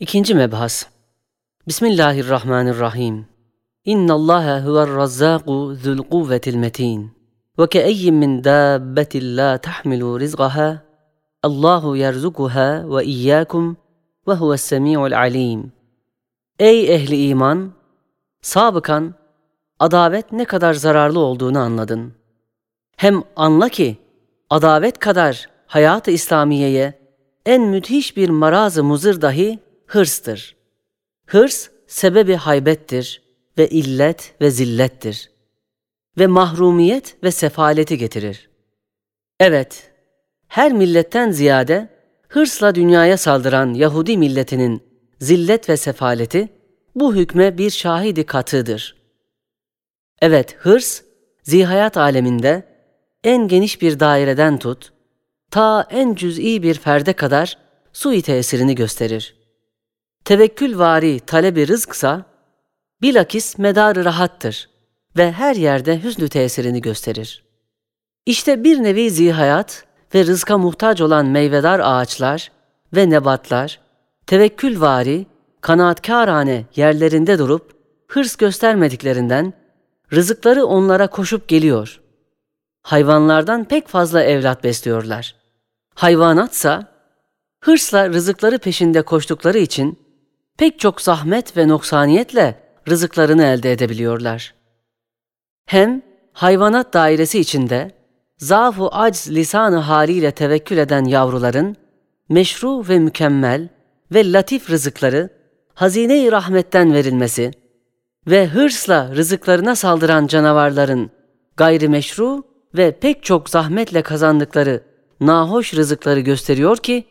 İkinci mebhas. Bismillahirrahmanirrahim. İnna Allaha huver razzaku zul kuvvetil metin. Ve keeyyin min dabbetin la tahmilu rizqaha. Allahu yerzukuha ve iyyakum ve huves semi'ul alim. Ey ehli iman! Sabıkan, adavet ne kadar zararlı olduğunu anladın. Hem anla ki, adavet kadar hayat-ı İslamiye'ye en müthiş bir marazı muzır dahi hırstır. Hırs sebebi haybettir ve illet ve zillettir. Ve mahrumiyet ve sefaleti getirir. Evet, her milletten ziyade hırsla dünyaya saldıran Yahudi milletinin zillet ve sefaleti bu hükme bir şahidi katıdır. Evet, hırs, zihayat aleminde en geniş bir daireden tut, ta en cüz'i bir ferde kadar sui tesirini gösterir. Tevekkül vari talebi rızksa, bilakis medarı rahattır ve her yerde hüznü tesirini gösterir. İşte bir nevi zihayat ve rızka muhtaç olan meyvedar ağaçlar ve nebatlar, tevekkül vari, kanaatkârane yerlerinde durup, hırs göstermediklerinden, rızıkları onlara koşup geliyor. Hayvanlardan pek fazla evlat besliyorlar. Hayvanatsa, hırsla rızıkları peşinde koştukları için, pek çok zahmet ve noksaniyetle rızıklarını elde edebiliyorlar. Hem hayvanat dairesi içinde zafu acz lisanı haliyle tevekkül eden yavruların meşru ve mükemmel ve latif rızıkları hazine-i rahmetten verilmesi ve hırsla rızıklarına saldıran canavarların gayrimeşru ve pek çok zahmetle kazandıkları nahoş rızıkları gösteriyor ki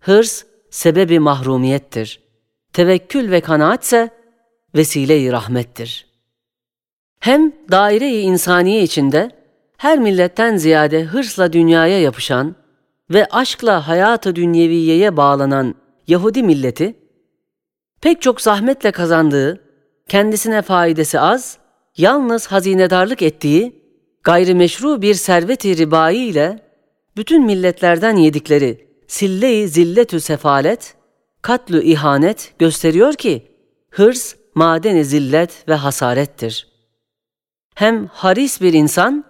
hırs sebebi mahrumiyettir tevekkül ve kanaatse vesile-i rahmettir. Hem daire-i insaniye içinde her milletten ziyade hırsla dünyaya yapışan ve aşkla hayatı dünyeviyeye bağlanan Yahudi milleti, pek çok zahmetle kazandığı, kendisine faidesi az, yalnız hazinedarlık ettiği, gayrimeşru bir servet-i ribai ile bütün milletlerden yedikleri sille-i zilletü sefalet katlü ihanet gösteriyor ki hırs madeni zillet ve hasarettir. Hem haris bir insan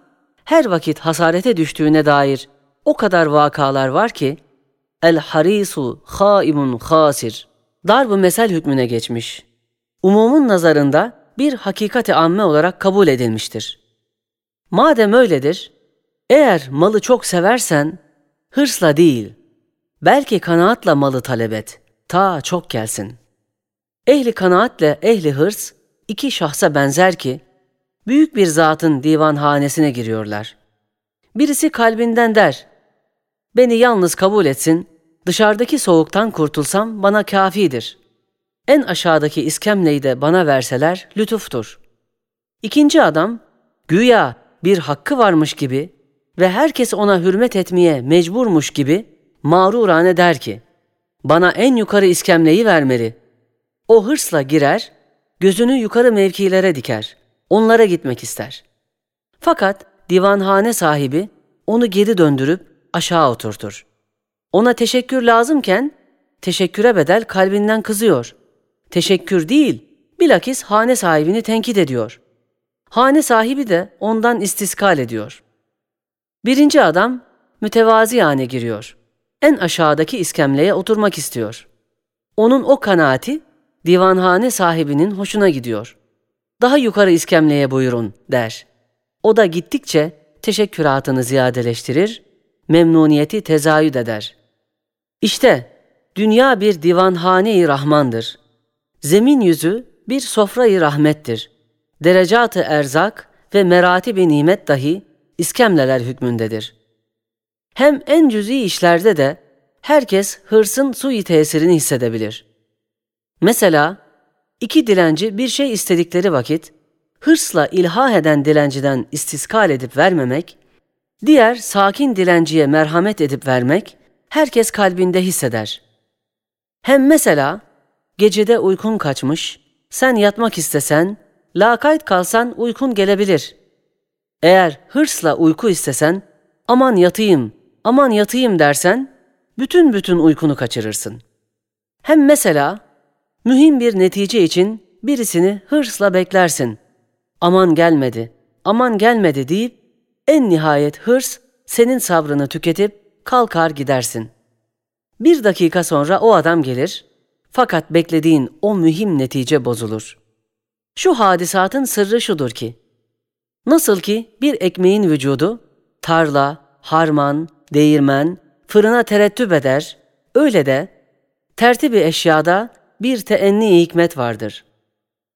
her vakit hasarete düştüğüne dair o kadar vakalar var ki el harisu haimun hasir dar bu mesel hükmüne geçmiş. Umumun nazarında bir hakikati amme olarak kabul edilmiştir. Madem öyledir, eğer malı çok seversen hırsla değil, belki kanaatla malı talep et ta çok gelsin. Ehli kanaatle ehli hırs iki şahsa benzer ki büyük bir zatın divanhanesine giriyorlar. Birisi kalbinden der, beni yalnız kabul etsin, dışarıdaki soğuktan kurtulsam bana kafidir. En aşağıdaki iskemleyi de bana verseler lütuftur. İkinci adam, güya bir hakkı varmış gibi ve herkes ona hürmet etmeye mecburmuş gibi mağrurane der ki, bana en yukarı iskemleyi vermeli. O hırsla girer, gözünü yukarı mevkilere diker. Onlara gitmek ister. Fakat divanhane sahibi onu geri döndürüp aşağı oturtur. Ona teşekkür lazımken teşekküre bedel kalbinden kızıyor. Teşekkür değil, bilakis hane sahibini tenkit ediyor. Hane sahibi de ondan istiskal ediyor. Birinci adam mütevazi hane giriyor en aşağıdaki iskemleye oturmak istiyor. Onun o kanaati divanhane sahibinin hoşuna gidiyor. Daha yukarı iskemleye buyurun der. O da gittikçe teşekküratını ziyadeleştirir, memnuniyeti tezayüd eder. İşte dünya bir divanhane-i rahmandır. Zemin yüzü bir sofra-i rahmettir. Derecat-ı erzak ve merati nimet dahi iskemleler hükmündedir.'' Hem en cüzi işlerde de herkes hırsın sui tesirini hissedebilir. Mesela iki dilenci bir şey istedikleri vakit hırsla ilha eden dilenciden istiskal edip vermemek, diğer sakin dilenciye merhamet edip vermek herkes kalbinde hisseder. Hem mesela gecede uykun kaçmış, sen yatmak istesen, lakayt kalsan uykun gelebilir. Eğer hırsla uyku istesen, aman yatayım, aman yatayım dersen bütün bütün uykunu kaçırırsın. Hem mesela Mühim bir netice için birisini hırsla beklersin. Aman gelmedi, aman gelmedi deyip en nihayet hırs senin sabrını tüketip kalkar gidersin. Bir dakika sonra o adam gelir fakat beklediğin o mühim netice bozulur. Şu hadisatın sırrı şudur ki, nasıl ki bir ekmeğin vücudu tarla, harman, değirmen, fırına terettüp eder, öyle de tertibi eşyada bir teenni hikmet vardır.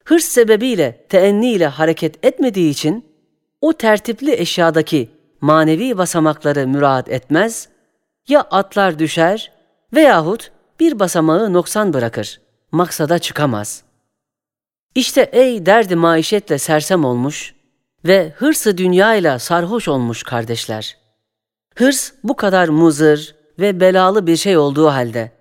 Hırs sebebiyle teenni ile hareket etmediği için o tertipli eşyadaki manevi basamakları müraat etmez, ya atlar düşer veyahut bir basamağı noksan bırakır, maksada çıkamaz. İşte ey derdi maişetle sersem olmuş ve hırsı dünyayla sarhoş olmuş kardeşler. Hırs bu kadar muzır ve belalı bir şey olduğu halde,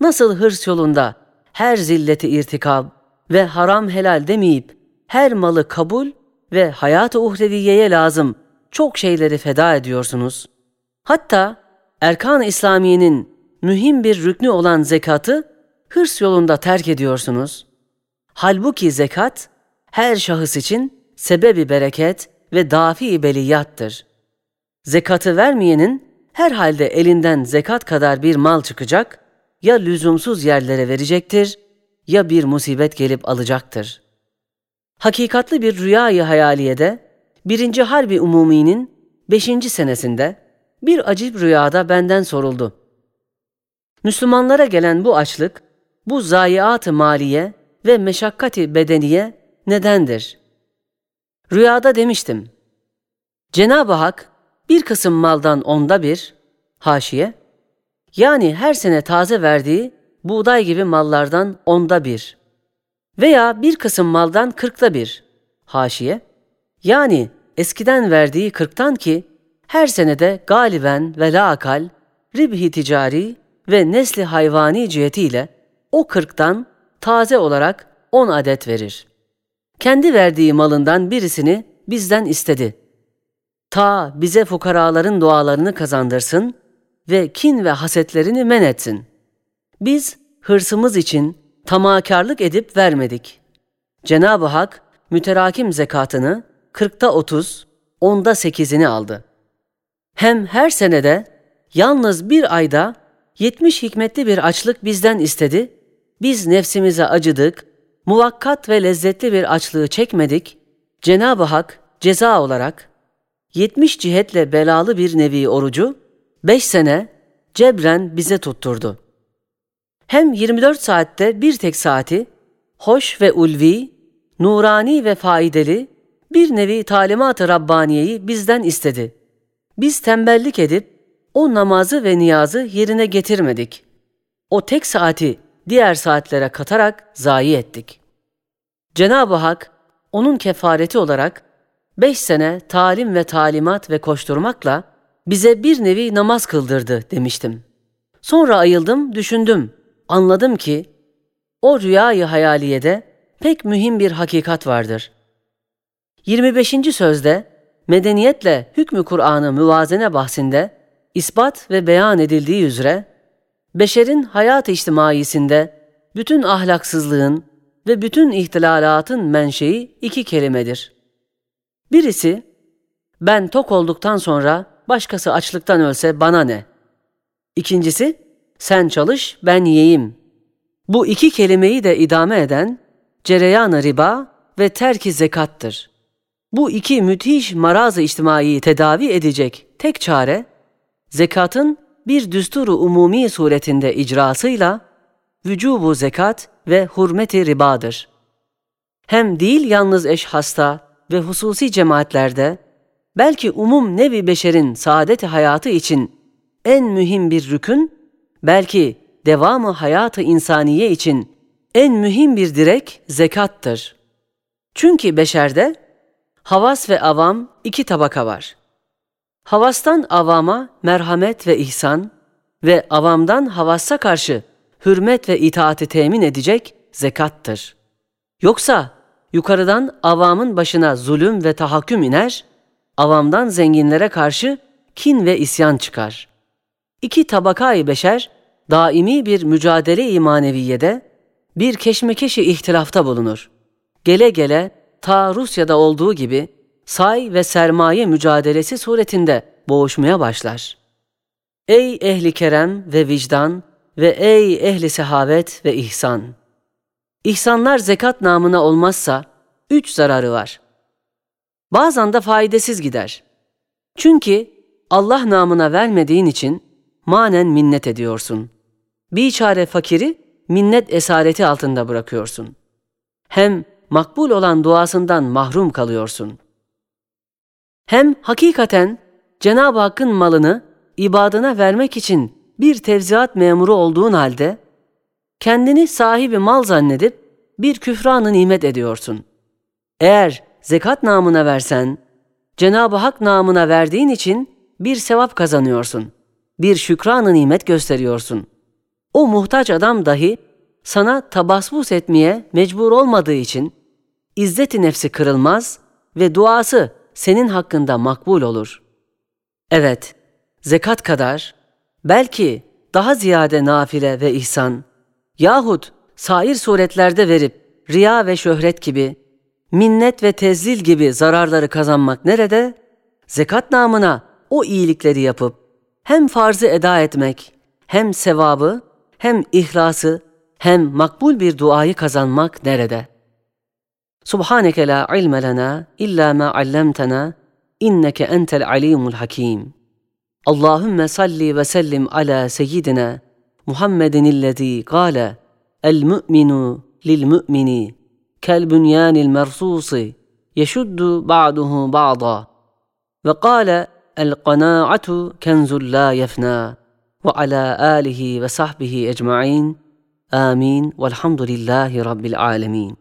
nasıl hırs yolunda her zilleti irtikab ve haram helal demeyip her malı kabul ve hayat-ı uhreviyeye lazım çok şeyleri feda ediyorsunuz. Hatta erkan-ı İslamiye'nin mühim bir rüknü olan zekatı hırs yolunda terk ediyorsunuz. Halbuki zekat her şahıs için sebebi bereket ve dafi beliyattır. Zekatı vermeyenin herhalde elinden zekat kadar bir mal çıkacak, ya lüzumsuz yerlere verecektir ya bir musibet gelip alacaktır. Hakikatli bir rüyayı hayaliyede, birinci Harbi Umumi'nin beşinci senesinde bir acip rüyada benden soruldu. Müslümanlara gelen bu açlık, bu zayiat-ı maliye ve meşakkati bedeniye nedendir? Rüyada demiştim. Cenab-ı Hak bir kısım maldan onda bir, haşiye, yani her sene taze verdiği buğday gibi mallardan onda bir veya bir kısım maldan kırkta bir, haşiye, yani eskiden verdiği kırktan ki her senede galiben ve laakal ribhi ticari ve nesli hayvani cihetiyle o kırktan taze olarak on adet verir. Kendi verdiği malından birisini bizden istedi. Ta bize fukaraların dualarını kazandırsın ve kin ve hasetlerini men etsin. Biz hırsımız için tamakarlık edip vermedik. Cenab-ı Hak müterakim zekatını kırkta otuz, onda sekizini aldı. Hem her senede yalnız bir ayda yetmiş hikmetli bir açlık bizden istedi, biz nefsimize acıdık, muvakkat ve lezzetli bir açlığı çekmedik, Cenab-ı Hak ceza olarak yetmiş cihetle belalı bir nevi orucu beş sene cebren bize tutturdu. Hem 24 saatte bir tek saati hoş ve ulvi, nurani ve faydalı bir nevi talimat-ı Rabbaniye'yi bizden istedi. Biz tembellik edip o namazı ve niyazı yerine getirmedik. O tek saati diğer saatlere katarak zayi ettik. Cenab-ı Hak onun kefareti olarak beş sene talim ve talimat ve koşturmakla bize bir nevi namaz kıldırdı demiştim. Sonra ayıldım, düşündüm. Anladım ki o rüyayı hayaliyede pek mühim bir hakikat vardır. 25. sözde medeniyetle hükmü Kur'an'ı müvazene bahsinde ispat ve beyan edildiği üzere beşerin hayat-ı içtimaisinde bütün ahlaksızlığın ve bütün ihtilalatın menşei iki kelimedir. Birisi, ben tok olduktan sonra başkası açlıktan ölse bana ne? İkincisi, sen çalış ben yiyeyim. Bu iki kelimeyi de idame eden cereyan riba ve terki zekattır. Bu iki müthiş marazı içtimai tedavi edecek tek çare, zekatın bir düsturu umumi suretinde icrasıyla vücubu zekat ve hurmeti ribadır. Hem değil yalnız eş hasta ve hususi cemaatlerde, belki umum nevi beşerin saadeti hayatı için en mühim bir rükün, belki devamı hayatı insaniye için en mühim bir direk zekattır. Çünkü beşerde havas ve avam iki tabaka var. Havastan avama merhamet ve ihsan ve avamdan havassa karşı hürmet ve itaati temin edecek zekattır. Yoksa yukarıdan avamın başına zulüm ve tahakküm iner, avamdan zenginlere karşı kin ve isyan çıkar. İki tabakayı beşer, daimi bir mücadele-i maneviyede bir keşmekeşi ihtilafta bulunur. Gele gele ta Rusya'da olduğu gibi say ve sermaye mücadelesi suretinde boğuşmaya başlar. Ey ehli kerem ve vicdan ve ey ehli sehavet ve ihsan! İhsanlar zekat namına olmazsa üç zararı var. Bazen de faydasız gider. Çünkü Allah namına vermediğin için manen minnet ediyorsun. Bir çare fakiri minnet esareti altında bırakıyorsun. Hem makbul olan duasından mahrum kalıyorsun. Hem hakikaten Cenab-ı Hakk'ın malını ibadına vermek için bir tevziat memuru olduğun halde kendini sahibi mal zannedip bir küfranı nimet ediyorsun. Eğer zekat namına versen, Cenab-ı Hak namına verdiğin için bir sevap kazanıyorsun. Bir şükranı nimet gösteriyorsun. O muhtaç adam dahi sana tabasbus etmeye mecbur olmadığı için izzeti nefsi kırılmaz ve duası senin hakkında makbul olur. Evet, zekat kadar, belki daha ziyade nafile ve ihsan yahut sair suretlerde verip riya ve şöhret gibi, minnet ve tezlil gibi zararları kazanmak nerede? Zekat namına o iyilikleri yapıp hem farzı eda etmek, hem sevabı, hem ihlası, hem makbul bir duayı kazanmak nerede? Subhaneke la ilme lena illa ma allamtana inneke entel alimul hakim. Allahümme salli ve sellim ala seyyidina محمد الذي قال المؤمن للمؤمن كالبنيان المرصوص يشد بعضه بعضا. وقال القناعة كنز لا يفنى وعلى آله وصحبه أجمعين آمين والحمد لله رب العالمين.